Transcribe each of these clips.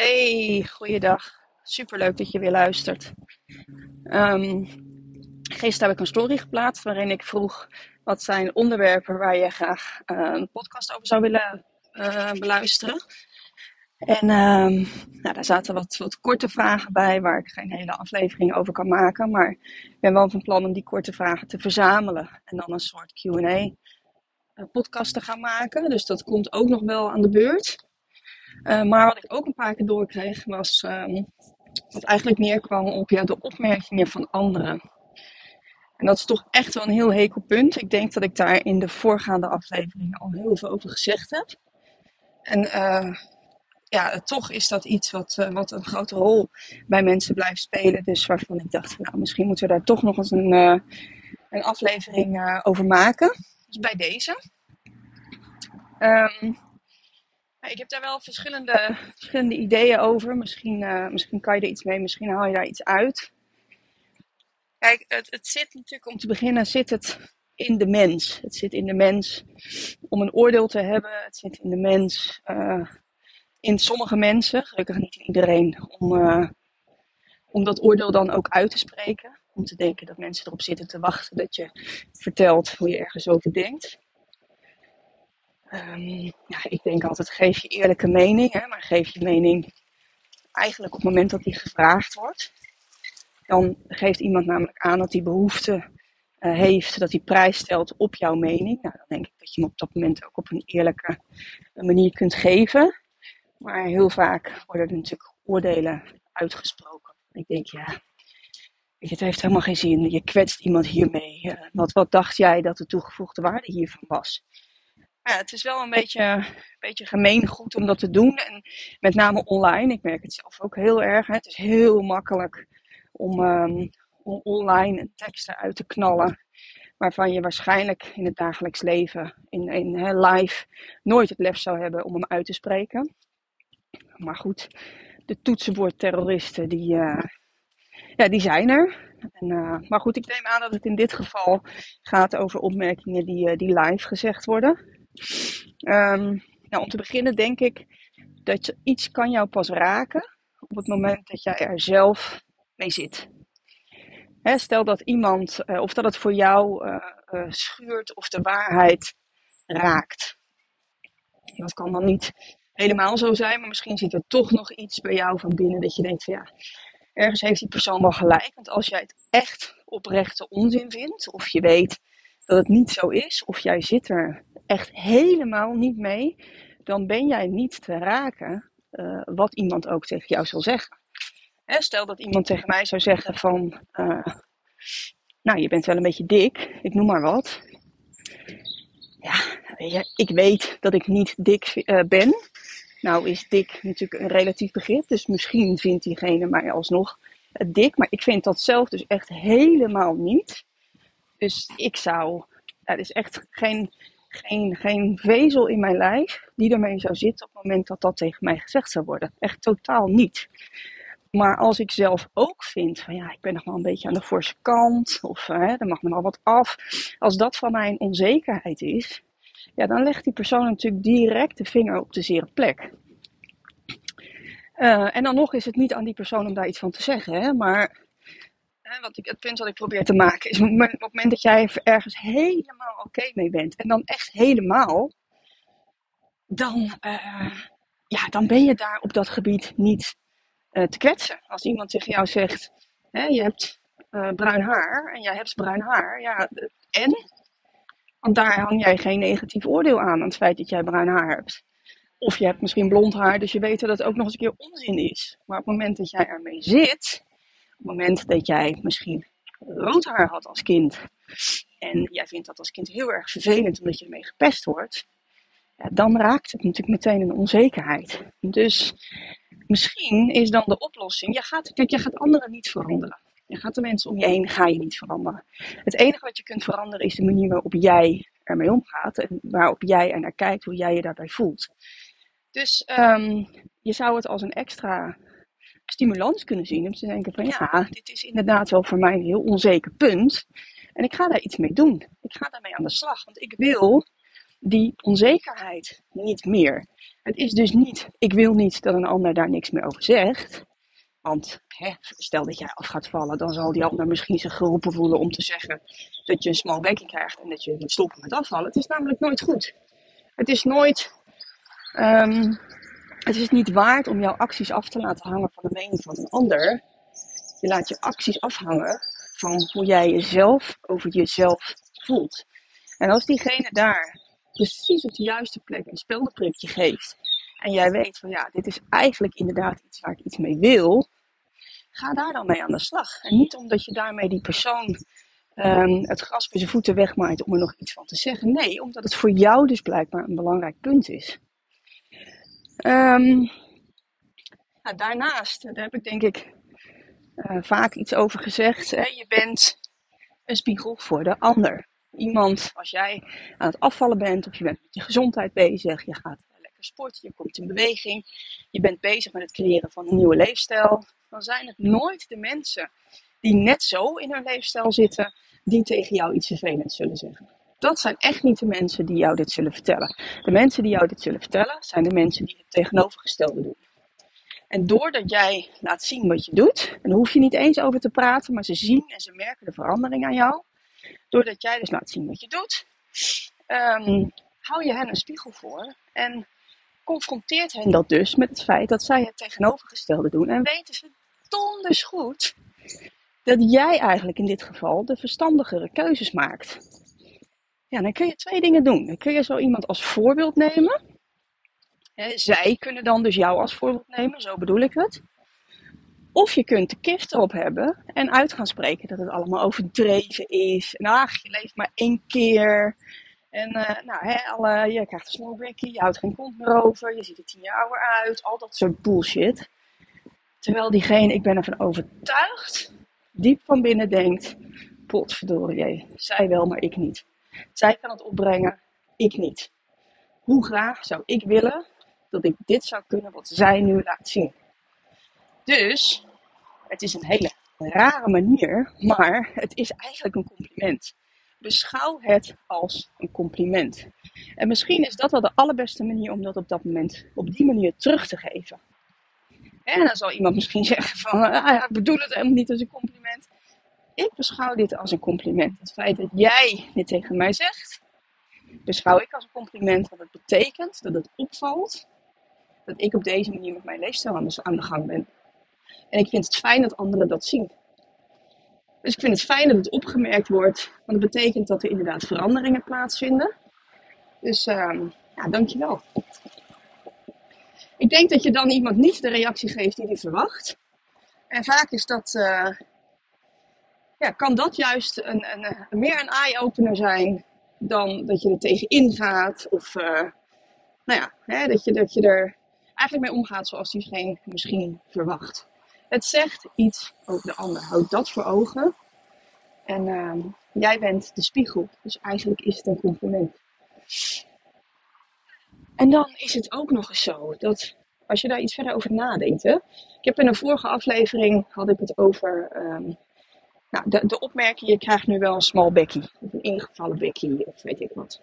Hey, goeiedag. Superleuk dat je weer luistert. Um, gisteren heb ik een story geplaatst waarin ik vroeg wat zijn onderwerpen waar je graag uh, een podcast over zou willen uh, beluisteren. En um, nou, daar zaten wat, wat korte vragen bij waar ik geen hele aflevering over kan maken. Maar ik ben wel van plan om die korte vragen te verzamelen en dan een soort QA eh, podcast te gaan maken. Dus dat komt ook nog wel aan de beurt. Uh, maar wat ik ook een paar keer doorkreeg was um, wat eigenlijk neerkwam op ja, de opmerkingen van anderen. En dat is toch echt wel een heel hekel punt. Ik denk dat ik daar in de voorgaande afleveringen al heel veel over gezegd heb. En uh, ja, toch is dat iets wat, uh, wat een grote rol bij mensen blijft spelen. Dus waarvan ik dacht, nou, misschien moeten we daar toch nog eens een, een aflevering over maken. Dus bij deze. Um, ik heb daar wel verschillende, verschillende ideeën over. Misschien, uh, misschien kan je er iets mee, misschien haal je daar iets uit. Kijk, het, het zit natuurlijk om te beginnen, zit het in de mens. Het zit in de mens om een oordeel te hebben. Het zit in de mens, uh, in sommige mensen, gelukkig niet in iedereen, om, uh, om dat oordeel dan ook uit te spreken. Om te denken dat mensen erop zitten te wachten dat je vertelt hoe je ergens over denkt. Um, ja, ik denk altijd, geef je eerlijke mening, hè, maar geef je mening eigenlijk op het moment dat die gevraagd wordt. Dan geeft iemand namelijk aan dat hij behoefte uh, heeft, dat hij prijs stelt op jouw mening. Nou, dan denk ik dat je hem op dat moment ook op een eerlijke manier kunt geven. Maar heel vaak worden er natuurlijk oordelen uitgesproken. Ik denk, ja, het heeft helemaal geen zin. Je kwetst iemand hiermee. Uh, wat, wat dacht jij dat de toegevoegde waarde hiervan was? Ja, het is wel een beetje, een beetje gemeengoed om dat te doen. En met name online. Ik merk het zelf ook heel erg. Hè. Het is heel makkelijk om, um, om online teksten uit te knallen. Waarvan je waarschijnlijk in het dagelijks leven, in, in hè, live, nooit het lef zou hebben om hem uit te spreken. Maar goed, de toetsenbordterroristen, die, uh, ja, die zijn er. En, uh, maar goed, ik neem aan dat het in dit geval gaat over opmerkingen die, uh, die live gezegd worden. Um, nou, om te beginnen denk ik dat iets kan jou pas raken op het moment dat jij er zelf mee zit. He, stel dat iemand, uh, of dat het voor jou uh, uh, schuurt of de waarheid raakt. Dat kan dan niet helemaal zo zijn, maar misschien zit er toch nog iets bij jou van binnen dat je denkt van ja, ergens heeft die persoon wel gelijk. Want als jij het echt oprechte onzin vindt, of je weet dat het niet zo is, of jij zit er echt helemaal niet mee, dan ben jij niet te raken uh, wat iemand ook tegen jou zal zeggen. Hè, stel dat iemand tegen mij zou zeggen van, uh, nou je bent wel een beetje dik, ik noem maar wat. Ja, ik weet dat ik niet dik uh, ben. Nou is dik natuurlijk een relatief begrip, dus misschien vindt diegene mij alsnog dik, maar ik vind dat zelf dus echt helemaal niet. Dus ik zou, er is echt geen geen, geen vezel in mijn lijf die ermee zou zitten op het moment dat dat tegen mij gezegd zou worden. Echt totaal niet. Maar als ik zelf ook vind van ja, ik ben nog wel een beetje aan de forse kant of hè, er mag nog wel wat af. Als dat van mijn onzekerheid is, ja, dan legt die persoon natuurlijk direct de vinger op de zere plek. Uh, en dan nog is het niet aan die persoon om daar iets van te zeggen, hè, maar wat ik, het punt wat ik probeer te maken is op het moment dat jij ergens helemaal oké mee bent en dan echt helemaal, dan, uh, ja, dan ben je daar op dat gebied niet uh, te kwetsen. Als iemand tegen jou zegt, hè, je hebt uh, bruin haar en jij hebt bruin haar, ja, en? Want daar hang jij geen negatief oordeel aan, aan het feit dat jij bruin haar hebt. Of je hebt misschien blond haar, dus je weet dat het ook nog eens een keer onzin is. Maar op het moment dat jij ermee zit, het moment dat jij misschien rood haar had als kind en jij vindt dat als kind heel erg vervelend omdat je ermee gepest wordt, ja, dan raakt het natuurlijk meteen een onzekerheid. Dus misschien is dan de oplossing, je gaat, kijk, je gaat anderen niet veranderen. Je gaat de mensen om je heen ga je niet veranderen. Het enige wat je kunt veranderen is de manier waarop jij ermee omgaat en waarop jij er naar kijkt, hoe jij je daarbij voelt. Dus um, je zou het als een extra stimulans kunnen zien. Om te denken van ja, dit is inderdaad wel voor mij een heel onzeker punt. En ik ga daar iets mee doen. Ik ga daarmee aan de slag. Want ik wil die onzekerheid niet meer. Het is dus niet, ik wil niet dat een ander daar niks meer over zegt. Want hè, stel dat jij af gaat vallen, dan zal die ander misschien zich geroepen voelen om te zeggen dat je een small backing krijgt en dat je moet stoppen met afvallen. Het is namelijk nooit goed. Het is nooit, um, het is niet waard om jouw acties af te laten hangen van de mening van een ander. Je laat je acties afhangen van hoe jij jezelf over jezelf voelt. En als diegene daar precies op de juiste plek een speldenprikje geeft. En jij weet van ja, dit is eigenlijk inderdaad iets waar ik iets mee wil. Ga daar dan mee aan de slag. En niet omdat je daarmee die persoon um, het gras bij zijn voeten wegmaait om er nog iets van te zeggen. Nee, omdat het voor jou dus blijkbaar een belangrijk punt is. Um, nou, daarnaast, daar heb ik denk ik uh, vaak iets over gezegd. Hè? Je bent een spiegel voor de ander. Iemand, als jij aan het afvallen bent of je bent met je gezondheid bezig, je gaat lekker sporten, je komt in beweging, je bent bezig met het creëren van een nieuwe leefstijl, dan zijn het nooit de mensen die net zo in hun leefstijl zitten, die tegen jou iets vervelends zullen zeggen. Dat zijn echt niet de mensen die jou dit zullen vertellen. De mensen die jou dit zullen vertellen, zijn de mensen die het tegenovergestelde doen. En doordat jij laat zien wat je doet, en daar hoef je niet eens over te praten, maar ze zien en ze merken de verandering aan jou. Doordat jij dus laat zien wat je doet, um, hou je hen een spiegel voor en confronteert hen dat dus met het feit dat zij het tegenovergestelde doen. En weten ze donders goed dat jij eigenlijk in dit geval de verstandigere keuzes maakt. Ja, dan kun je twee dingen doen. Dan kun je zo iemand als voorbeeld nemen. zij kunnen dan dus jou als voorbeeld nemen, zo bedoel ik het. Of je kunt de kift erop hebben en uit gaan spreken dat het allemaal overdreven is. En ach, je leeft maar één keer. En uh, nou, hè, alle, je krijgt een snowbrickie, je houdt geen kont meer over, je ziet er tien jaar ouder uit, al dat soort bullshit. Terwijl diegene, ik ben ervan overtuigd, diep van binnen denkt, potverdorie, zij wel, maar ik niet. Zij kan het opbrengen, ik niet. Hoe graag zou ik willen dat ik dit zou kunnen wat zij nu laat zien? Dus, het is een hele rare manier, maar het is eigenlijk een compliment. Beschouw het als een compliment. En misschien is dat wel de allerbeste manier om dat op dat moment op die manier terug te geven. En dan zal iemand misschien zeggen van, ah ja, ik bedoel het helemaal niet als een compliment. Ik beschouw dit als een compliment. Het feit dat jij dit tegen mij zegt, beschouw ik als een compliment. Want het betekent dat het opvalt dat ik op deze manier met mijn leefstijl aan de, gang ben. En ik vind het fijn dat anderen dat zien. Dus ik vind het fijn dat het opgemerkt wordt, want het betekent dat er inderdaad veranderingen plaatsvinden. Dus uh, ja, dankjewel. Ik denk dat je dan iemand niet de reactie geeft die hij verwacht. En vaak is dat, uh, ja, kan dat juist een, een, meer een eye-opener zijn dan dat je er tegenin gaat. Of uh, nou ja, hè, dat, je, dat je er eigenlijk mee omgaat zoals diegene misschien verwacht. Het zegt iets over de ander. Houd dat voor ogen. En uh, jij bent de spiegel. Dus eigenlijk is het een compliment. En dan is het ook nog eens zo dat als je daar iets verder over nadenkt. Hè? Ik heb in een vorige aflevering had ik het over um, nou, de, de opmerking: je krijgt nu wel een small bekkie. Of een ingevallen bekkie, of weet ik wat.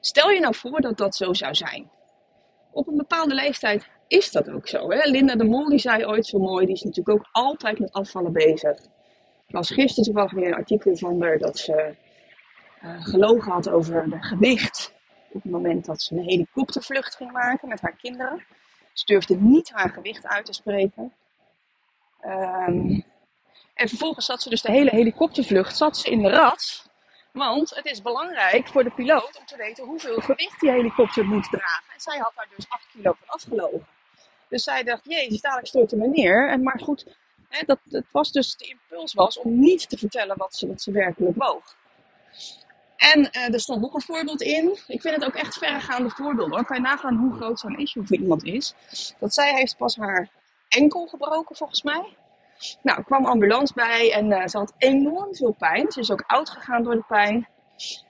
Stel je nou voor dat dat zo zou zijn. Op een bepaalde leeftijd is dat ook zo. Hè? Linda de Mol die zei ooit zo mooi, die is natuurlijk ook altijd met afvallen bezig. Ik las gisteren toevallig weer een artikel van haar dat ze uh, gelogen had over de gewicht. Op het moment dat ze een helikoptervlucht ging maken met haar kinderen. Ze durfde niet haar gewicht uit te spreken. Um, en vervolgens zat ze dus de hele helikoptervlucht zat ze in de rat. Want het is belangrijk voor de piloot om te weten hoeveel gewicht die helikopter moet dragen. En zij had daar dus 8 kilo van afgelogen. Dus zij dacht, jezus, dadelijk stort er neer. En maar goed, hè, dat, dat was dus de impuls was om niet te vertellen wat ze, wat ze werkelijk woog. En uh, er stond nog een voorbeeld in. Ik vind het ook echt verregaande voorbeelden hoor. Kan je nagaan hoe groot zo'n issue voor iemand is. Dat zij heeft pas haar enkel gebroken volgens mij. Nou, kwam ambulance bij en uh, ze had enorm veel pijn. Ze is ook oud gegaan door de pijn.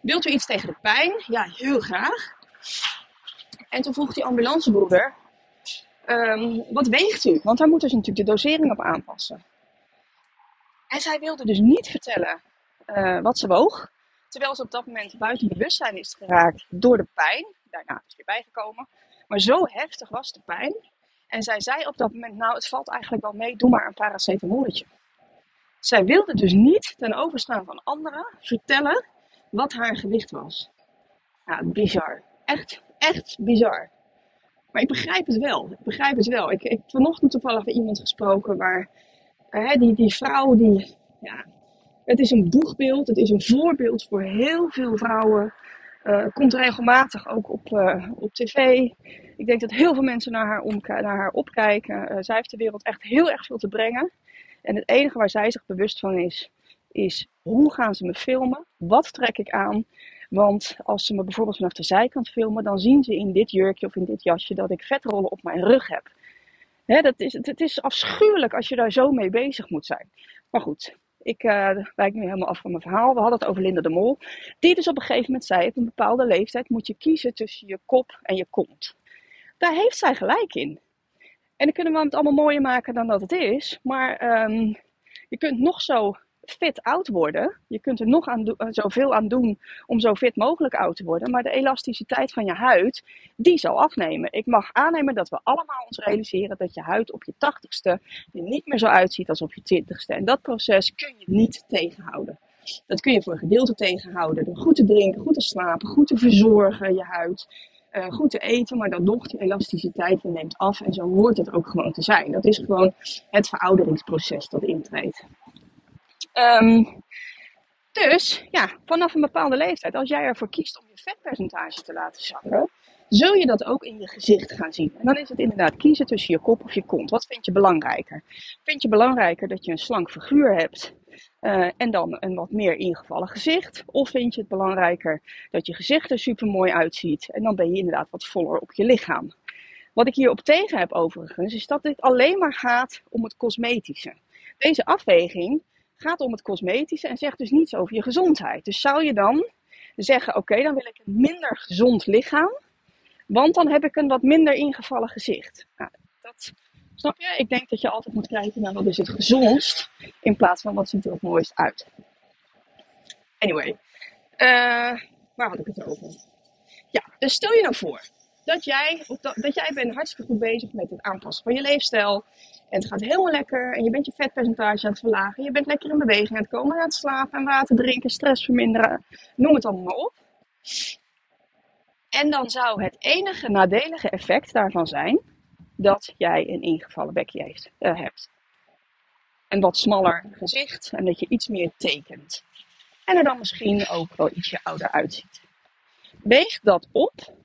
Wilt u iets tegen de pijn? Ja, heel graag. En toen vroeg die ambulancebroeder, um, wat weegt u? Want daar moeten ze natuurlijk de dosering op aanpassen. En zij wilde dus niet vertellen uh, wat ze woog. Terwijl ze op dat moment buiten bewustzijn is geraakt door de pijn. Daarna is weer bijgekomen. Maar zo heftig was de pijn. En zij zei op dat moment, nou het valt eigenlijk wel mee, doe maar een paracetamolletje. Zij wilde dus niet ten overstaan van anderen vertellen wat haar gewicht was. Ja, bizar. Echt, echt bizar. Maar ik begrijp het wel. Ik begrijp het wel. Ik, heb vanochtend toevallig met iemand gesproken waar uh, die, die vrouw die, ja, het is een boegbeeld, het is een voorbeeld voor heel veel vrouwen. Uh, komt regelmatig ook op, uh, op tv. Ik denk dat heel veel mensen naar haar, naar haar opkijken. zij heeft de wereld echt heel erg veel te brengen. En het enige waar zij zich bewust van is, is hoe gaan ze me filmen? Wat trek ik aan? Want als ze me bijvoorbeeld vanaf de zijkant filmen, dan zien ze in dit jurkje of in dit jasje dat ik vetrollen op mijn rug heb. dat is, het is afschuwelijk als je daar zo mee bezig moet zijn. Maar goed, ik uh, wijk nu helemaal af van mijn verhaal. We hadden het over Linda de Mol. Die dus op een gegeven moment zei: op een bepaalde leeftijd moet je kiezen tussen je kop en je kont. Daar heeft zij gelijk in. En dan kunnen we het allemaal mooier maken dan dat het is. Maar um, je kunt nog zo fit oud worden. Je kunt er nog aan eh, zoveel aan doen om zo fit mogelijk oud te worden. Maar de elasticiteit van je huid, die zal afnemen. Ik mag aannemen dat we allemaal ons realiseren dat je huid op je tachtigste er niet meer zo uitziet als op je twintigste. En dat proces kun je niet tegenhouden. Dat kun je voor een gedeelte tegenhouden door goed te drinken, goed te slapen, goed te verzorgen je huid. Uh, goed te eten, maar dan nog die elasticiteit neemt af. En zo hoort het ook gewoon te zijn. Dat is gewoon het verouderingsproces dat intreedt. Um, dus ja, vanaf een bepaalde leeftijd, als jij ervoor kiest om je vetpercentage te laten zakken, zul je dat ook in je gezicht gaan zien. En dan is het inderdaad kiezen tussen je kop of je kont. Wat vind je belangrijker? Vind je belangrijker dat je een slank figuur hebt uh, en dan een wat meer ingevallen gezicht? Of vind je het belangrijker dat je gezicht er super mooi uitziet en dan ben je inderdaad wat voller op je lichaam? Wat ik hierop tegen heb overigens, is dat dit alleen maar gaat om het cosmetische. Deze afweging gaat om het cosmetische en zegt dus niets over je gezondheid. Dus zou je dan zeggen: Oké, dan wil ik een minder gezond lichaam, want dan heb ik een wat minder ingevallen gezicht. Nou, dat snap je? Ik denk dat je altijd moet kijken naar wat is het gezondst in plaats van wat ziet er het mooist uit. Anyway, uh, waar had ik het over? Ja, dus stel je nou voor dat jij, dat, dat jij bent hartstikke goed bezig met het aanpassen van je leefstijl. En het gaat helemaal lekker. En je bent je vetpercentage aan het verlagen. Je bent lekker in beweging aan het komen. Aan het slapen en water drinken, stress verminderen. Noem het allemaal op. En dan zou het enige nadelige effect daarvan zijn dat jij een ingevallen bekje uh, hebt. Een wat smaller gezicht en dat je iets meer tekent. En er dan misschien ook wel ietsje ouder uitziet. Weeg dat op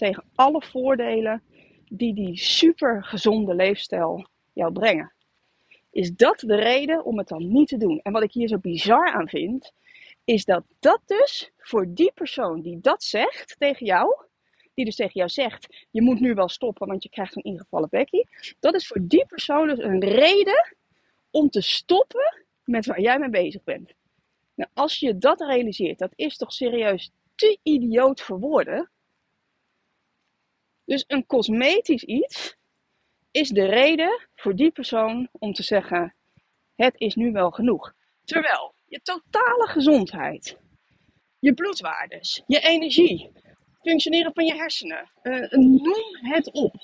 tegen alle voordelen die die super gezonde leefstijl jou brengen. Is dat de reden om het dan niet te doen? En wat ik hier zo bizar aan vind, is dat dat dus voor die persoon die dat zegt tegen jou, die dus tegen jou zegt, je moet nu wel stoppen, want je krijgt een ingevallen bekkie. Dat is voor die persoon dus een reden om te stoppen met waar jij mee bezig bent. Nou, als je dat realiseert, dat is toch serieus te idioot voor woorden. Dus een cosmetisch iets is de reden voor die persoon om te zeggen: het is nu wel genoeg. Terwijl je totale gezondheid, je bloedwaardes, je energie, functioneren van je hersenen, uh, noem het op.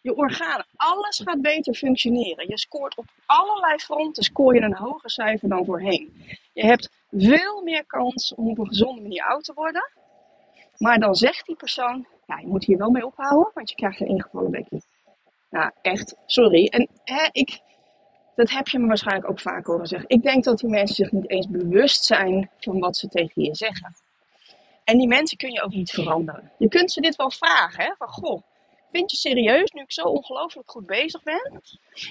Je organen, alles gaat beter functioneren. Je scoort op allerlei fronten, scoor je een hoger cijfer dan voorheen. Je hebt veel meer kans om op een gezonde manier oud te worden. Maar dan zegt die persoon, ja, je moet hier wel mee ophouden, want je krijgt een ingevallen bekje. Nou, echt, sorry. En hè, ik, dat heb je me waarschijnlijk ook vaak horen zeggen. Ik denk dat die mensen zich niet eens bewust zijn van wat ze tegen je zeggen. En die mensen kun je ook niet veranderen. Je kunt ze dit wel vragen, hè? Van, goh, vind je serieus, nu ik zo ongelooflijk goed bezig ben,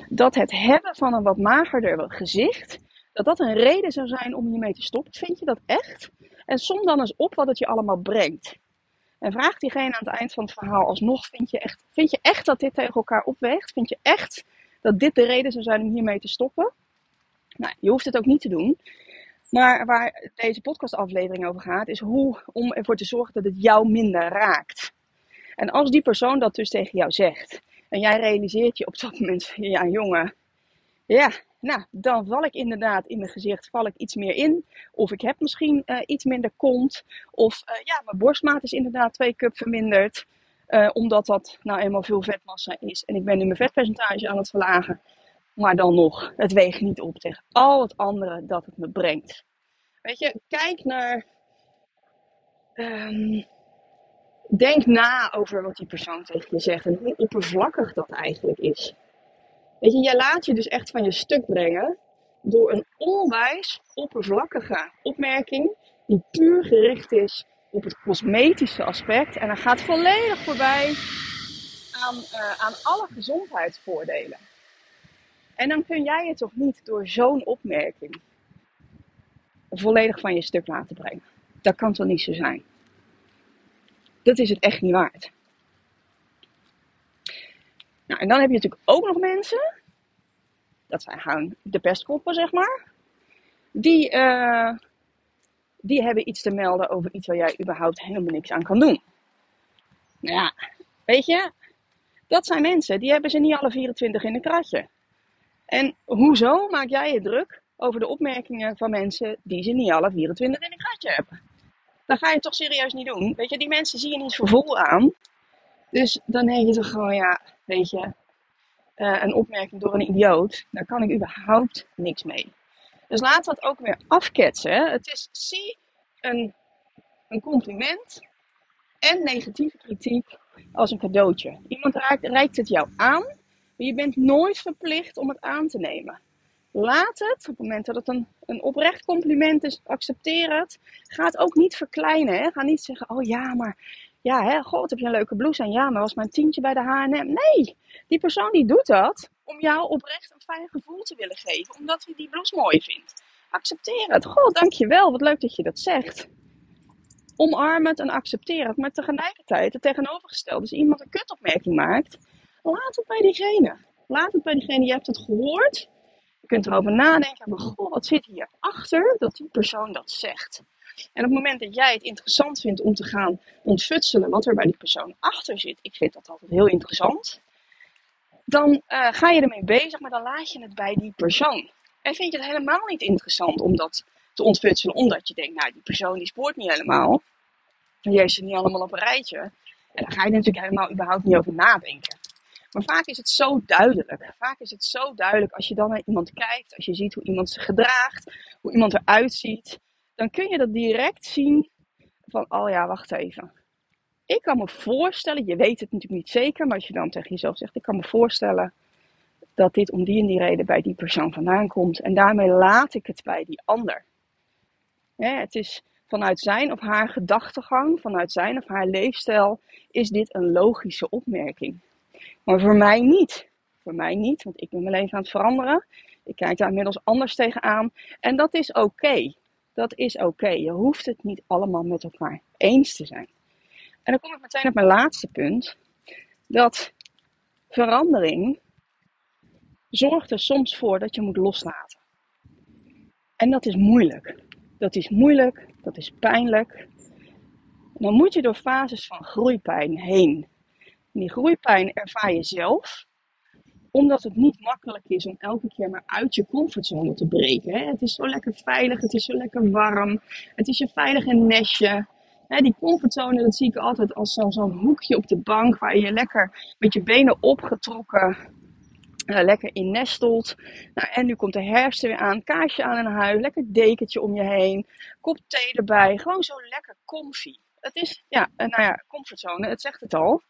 dat het hebben van een wat magerder gezicht, dat dat een reden zou zijn om hiermee te stoppen? Vind je dat echt? En som dan eens op wat het je allemaal brengt. En vraag diegene aan het eind van het verhaal alsnog: vind je, echt, vind je echt dat dit tegen elkaar opweegt? Vind je echt dat dit de reden zou zijn om hiermee te stoppen? Nou, je hoeft het ook niet te doen. Maar waar deze podcastaflevering over gaat, is hoe om ervoor te zorgen dat het jou minder raakt. En als die persoon dat dus tegen jou zegt, en jij realiseert je op dat moment, ja jongen, ja, nou, dan val ik inderdaad in mijn gezicht val ik iets meer in. Of ik heb misschien uh, iets minder kont. Of uh, ja, mijn borstmaat is inderdaad twee cup verminderd. Uh, omdat dat nou eenmaal veel vetmassa is. En ik ben nu mijn vetpercentage aan het verlagen. Maar dan nog, het weegt niet op tegen al het andere dat het me brengt. Weet je, kijk naar. Um, denk na over wat die persoon tegen je zegt en hoe oppervlakkig dat eigenlijk is. Weet je, jij laat je dus echt van je stuk brengen door een onwijs oppervlakkige opmerking die puur gericht is op het cosmetische aspect en dan gaat volledig voorbij aan, uh, aan alle gezondheidsvoordelen. En dan kun jij je toch niet door zo'n opmerking volledig van je stuk laten brengen. Dat kan toch niet zo zijn? Dat is het echt niet waard. Nou, en dan heb je natuurlijk ook nog mensen, dat zijn gewoon de pestkoppen, zeg maar, die, uh, die hebben iets te melden over iets waar jij überhaupt helemaal niks aan kan doen. Nou ja, weet je, dat zijn mensen, die hebben ze niet alle 24 in een kratje. En hoezo maak jij je druk over de opmerkingen van mensen die ze niet alle 24 in een kratje hebben? Dan ga je toch serieus niet doen. Weet je, die mensen zie je niet voor vol aan. Dus dan denk je toch gewoon, ja, weet je, uh, een opmerking door een idioot, daar kan ik überhaupt niks mee. Dus laat dat ook weer afketsen. Het is, zie een, een compliment en negatieve kritiek als een cadeautje. Iemand reikt, reikt het jou aan, maar je bent nooit verplicht om het aan te nemen. Laat het, op het moment dat het een, een oprecht compliment is, accepteer het. Ga het ook niet verkleinen. Hè? Ga niet zeggen, oh ja, maar ja, hè, god, heb je een leuke blouse aan? Ja, maar was mijn tientje bij de H&M? Nee, die persoon die doet dat om jou oprecht een fijn gevoel te willen geven, omdat hij die blouse mooi vindt. Accepteer het. Goh, dankjewel, wat leuk dat je dat zegt. Omarm het en accepteer het, maar tegelijkertijd het tegenovergestelde. Dus iemand een kutopmerking maakt, laat het bij diegene. Laat het bij diegene, je hebt het gehoord. Je kunt erover nadenken, maar goh, wat zit hier achter dat die persoon dat zegt? En op het moment dat jij het interessant vindt om te gaan ontfutselen wat er bij die persoon achter zit, ik vind dat altijd heel interessant, dan uh, ga je ermee bezig, maar dan laat je het bij die persoon. En vind je het helemaal niet interessant om dat te ontfutselen, omdat je denkt, nou die persoon die spoort niet helemaal, die heeft ze niet allemaal op een rijtje. En daar ga je natuurlijk helemaal überhaupt niet over nadenken. Maar vaak is het zo duidelijk. Vaak is het zo duidelijk als je dan naar iemand kijkt, als je ziet hoe iemand zich gedraagt, hoe iemand eruit ziet, dan kun je dat direct zien van, oh ja, wacht even. Ik kan me voorstellen, je weet het natuurlijk niet zeker, maar als je dan tegen jezelf zegt, ik kan me voorstellen dat dit om die en die reden bij die persoon vandaan komt. En daarmee laat ik het bij die ander. het is vanuit zijn of haar gedachtegang, vanuit zijn of haar leefstijl, is dit een logische opmerking. Maar voor mij niet. Voor mij niet, want ik ben mijn leven aan het veranderen. Ik kijk daar inmiddels anders tegenaan. En dat is oké. Dat is oké. Je hoeft het niet allemaal met elkaar eens te zijn. En dan kom ik meteen op mijn laatste punt. Dat verandering zorgt er soms voor dat je moet loslaten. En dat is moeilijk. Dat is moeilijk, dat is pijnlijk. dan moet je door fases van groeipijn heen. En die groeipijn ervaar je zelf omdat het niet makkelijk is om elke keer maar uit je comfortzone te breken. Hè? Het is zo lekker veilig, het is zo lekker warm, het is je veilige nestje. Hè, die comfortzone, dat zie ik altijd als zo'n hoekje op de bank waar je lekker met je benen opgetrokken uh, lekker in nestelt. Nou, en nu komt de herfst weer aan, kaarsje aan in huis, lekker dekentje om je heen, kop thee erbij, gewoon zo lekker comfy. Het is, ja, uh, nou ja, comfortzone, het zegt het al.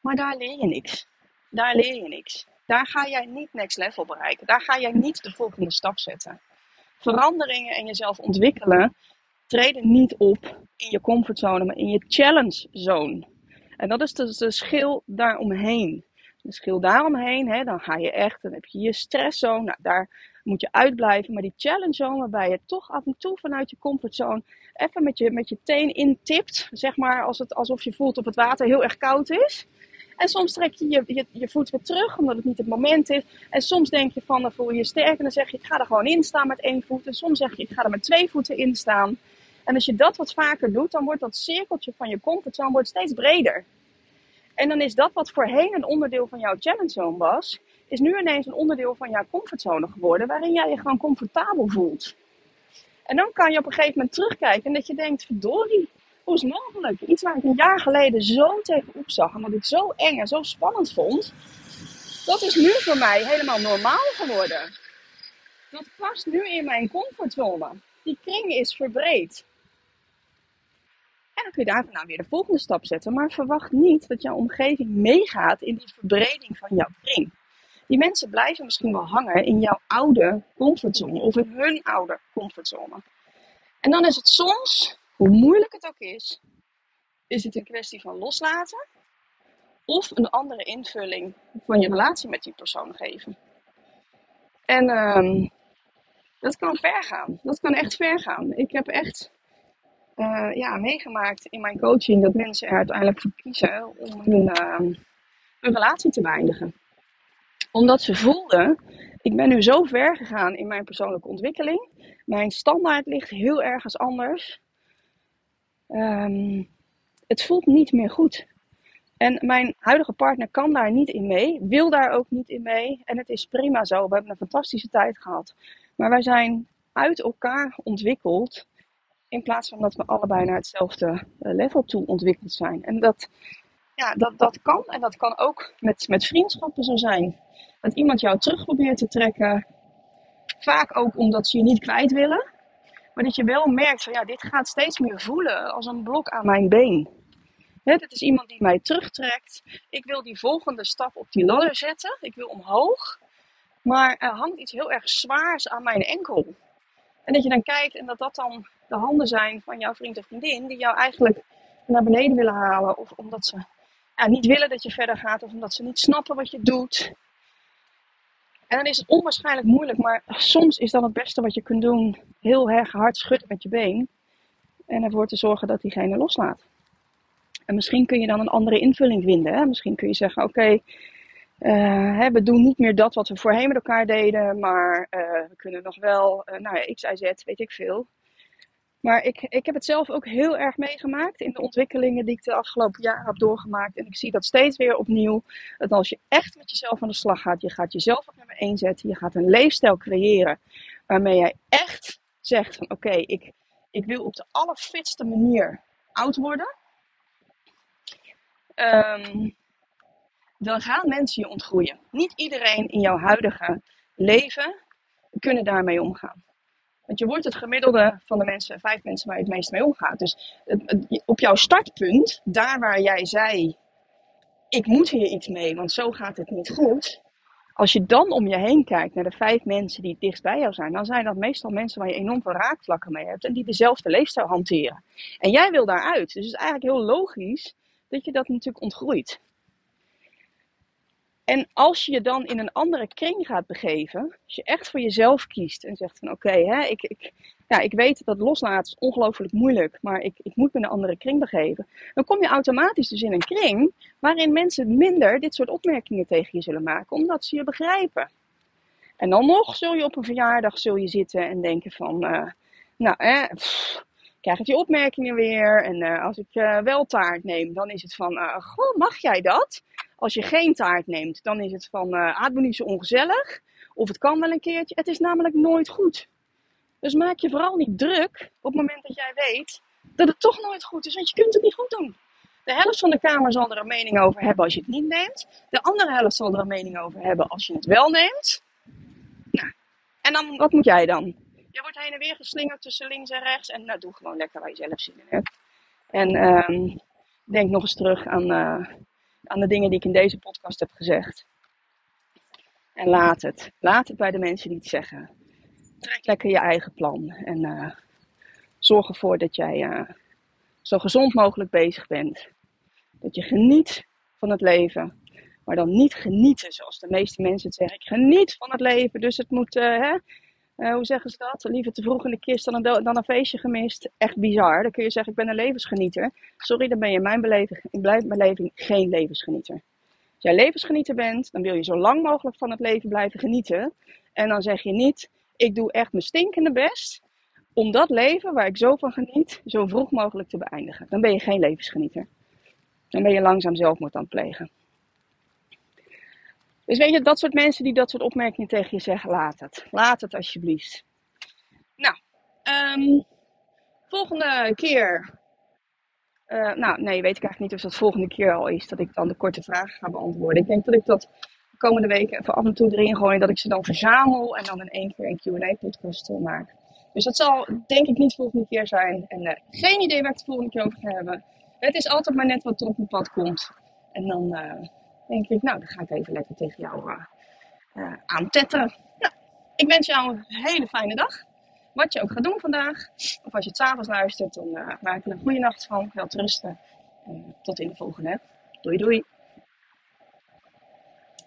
Maar daar leer je niks. Daar leer je niks. Daar ga jij niet next level bereiken. Daar ga jij niet de volgende stap zetten. Veranderingen en jezelf ontwikkelen treden niet op in je comfortzone, maar in je challenge zone. En dat is dus de schil daaromheen. De schil daaromheen, hè, dan ga je echt, dan heb je je stresszone, nou, daar moet je uitblijven. Maar die challenge zone waarbij je toch af en toe vanuit je comfortzone even met je, met je teen intipt, zeg maar als het, alsof je voelt of het water heel erg koud is. En soms trek je je, je je voet weer terug, omdat het niet het moment is. En soms denk je van, dan voel je je sterk en dan zeg je, ik ga er gewoon in staan met één voet. En soms zeg je, ik ga er met twee voeten in staan. En als je dat wat vaker doet, dan wordt dat cirkeltje van je comfortzone wordt steeds breder. En dan is dat wat voorheen een onderdeel van jouw challenge zone was, is nu ineens een onderdeel van jouw comfortzone geworden, waarin jij je gewoon comfortabel voelt. En dan kan je op een gegeven moment terugkijken en dat je denkt, verdorie, hoe is het mogelijk? Iets waar ik een jaar geleden zo tegenop zag en wat ik zo eng en zo spannend vond, dat is nu voor mij helemaal normaal geworden. Dat past nu in mijn comfortzone. Die kring is verbreed. En dan kun je daarna weer de volgende stap zetten. Maar verwacht niet dat jouw omgeving meegaat in die verbreding van jouw kring. Die mensen blijven misschien wel hangen in jouw oude comfortzone of in hun oude comfortzone. En dan is het soms, hoe moeilijk het ook is, is het een kwestie van loslaten of een andere invulling van je relatie met die persoon geven. En um, dat kan ver gaan. Dat kan echt ver gaan. Ik heb echt uh, ja, meegemaakt in mijn coaching dat mensen er uiteindelijk voor kiezen om hun, uh, hun relatie te beëindigen. Omdat ze voelden, ik ben nu zo ver gegaan in mijn persoonlijke ontwikkeling. Mijn standaard ligt heel ergens anders. Um, het voelt niet meer goed. En mijn huidige partner kan daar niet in mee, wil daar ook niet in mee. En het is prima zo. We hebben een fantastische tijd gehad. Maar wij zijn uit elkaar ontwikkeld. In plaats van dat we allebei naar hetzelfde eh, level toe ontwikkeld zijn. En dat, ja, dat, dat kan. En dat kan ook met, met vriendschappen zo zijn. Dat iemand jou terug probeert te trekken. Vaak ook omdat ze je niet kwijt willen. Maar dat je wel merkt van ja, dit gaat steeds meer voelen als een blok aan mijn been. He, dit is iemand die mij terugtrekt. Ik wil die volgende stap op die ladder zetten. Ik wil omhoog. Maar er hangt iets heel erg zwaars aan mijn enkel. En dat je dan kijkt en dat dat dan de handen zijn van jouw vriend of vriendin, die jou eigenlijk naar beneden willen halen. Of omdat ze ja, niet willen dat je verder gaat, of omdat ze niet snappen wat je doet. En dan is het onwaarschijnlijk moeilijk, maar soms is dan het beste wat je kunt doen heel erg hard schudden met je been. En ervoor te zorgen dat diegene loslaat. En misschien kun je dan een andere invulling vinden. Hè? Misschien kun je zeggen: Oké, uh, we doen niet meer dat wat we voorheen met elkaar deden, maar uh, we kunnen nog wel, uh, nou ja, X, Y, Z, weet ik veel. Maar ik, ik heb het zelf ook heel erg meegemaakt in de ontwikkelingen die ik de afgelopen jaren heb doorgemaakt. En ik zie dat steeds weer opnieuw. Dat als je echt met jezelf aan de slag gaat, je gaat jezelf op nummer 1 zetten. Je gaat een leefstijl creëren waarmee jij echt zegt van oké, ik, ik wil op de allerfitste manier oud worden. Um, dan gaan mensen je ontgroeien. Niet iedereen in jouw huidige leven kunnen daarmee omgaan. Want je wordt het gemiddelde van de mensen, vijf mensen waar je het meest mee omgaat. Dus op jouw startpunt, daar waar jij zei, ik moet hier iets mee, want zo gaat het niet goed. Als je dan om je heen kijkt naar de vijf mensen die het dichtst bij jou zijn, dan zijn dat meestal mensen waar je enorm veel raakvlakken mee hebt en die dezelfde leefstijl hanteren. En jij wil daaruit. Dus het is eigenlijk heel logisch dat je dat natuurlijk ontgroeit. En als je je dan in een andere kring gaat begeven, als je echt voor jezelf kiest en zegt van oké, okay, ik, ik, ja, ik weet dat loslaten is ongelooflijk moeilijk, maar ik, ik moet me in een andere kring begeven. Dan kom je automatisch dus in een kring waarin mensen minder dit soort opmerkingen tegen je zullen maken, omdat ze je begrijpen. En dan nog zul je op een verjaardag zul je zitten en denken van, uh, nou, eh, pff, krijg ik die opmerkingen weer. En uh, als ik uh, wel taart neem, dan is het van, uh, mag jij dat? Als je geen taart neemt, dan is het van, uh, niet zo ongezellig. Of het kan wel een keertje. Het is namelijk nooit goed. Dus maak je vooral niet druk op het moment dat jij weet dat het toch nooit goed is. Want je kunt het niet goed doen. De helft van de Kamer zal er een mening over hebben als je het niet neemt. De andere helft zal er een mening over hebben als je het wel neemt. Nou, en dan, wat moet jij dan? Je wordt heen en weer geslingerd tussen links en rechts. En nou, doe gewoon lekker waar je zelf zin in hebt. En um, denk nog eens terug aan, uh, aan de dingen die ik in deze podcast heb gezegd. En laat het. Laat het bij de mensen die het zeggen. Trek lekker je eigen plan. En uh, zorg ervoor dat jij uh, zo gezond mogelijk bezig bent. Dat je geniet van het leven. Maar dan niet genieten zoals de meeste mensen het zeggen. Ik geniet van het leven, dus het moet, hè, uh, hoe zeggen ze dat? Liever te vroeg in de kist dan een, dan een feestje gemist. Echt bizar. Dan kun je zeggen, ik ben een levensgenieter. Sorry, dan ben je mijn beleving, in mijn beleving geen levensgenieter. Als jij levensgenieter bent, dan wil je zo lang mogelijk van het leven blijven genieten. En dan zeg je niet, ik doe echt mijn stinkende best om dat leven waar ik zo van geniet, zo vroeg mogelijk te beëindigen. Dan ben je geen levensgenieter. Dan ben je langzaam zelfmoord aan het plegen. Dus weet je, dat soort mensen die dat soort opmerkingen tegen je zeggen, laat het. Laat het alsjeblieft. Nou, um, volgende keer. Uh, nou, nee, weet ik eigenlijk niet of dat volgende keer al is dat ik dan de korte vragen ga beantwoorden. Ik denk dat ik dat de komende weken even af en toe erin gooi. Dat ik ze dan verzamel en dan in één keer een QA-podcast maak. Dus dat zal denk ik niet volgende keer zijn. En uh, geen idee waar ik het volgende keer over ga hebben. Het is altijd maar net wat er op mijn pad komt. En dan uh, denk ik, nou, dan ga ik even lekker tegen jou uh, aantetteren. Nou, ik wens jou een hele fijne dag. Wat je ook gaat doen vandaag. Of als je het s'avonds luistert, dan maak er een goede nacht van. Wel rusten. En tot in de volgende. Doei doei.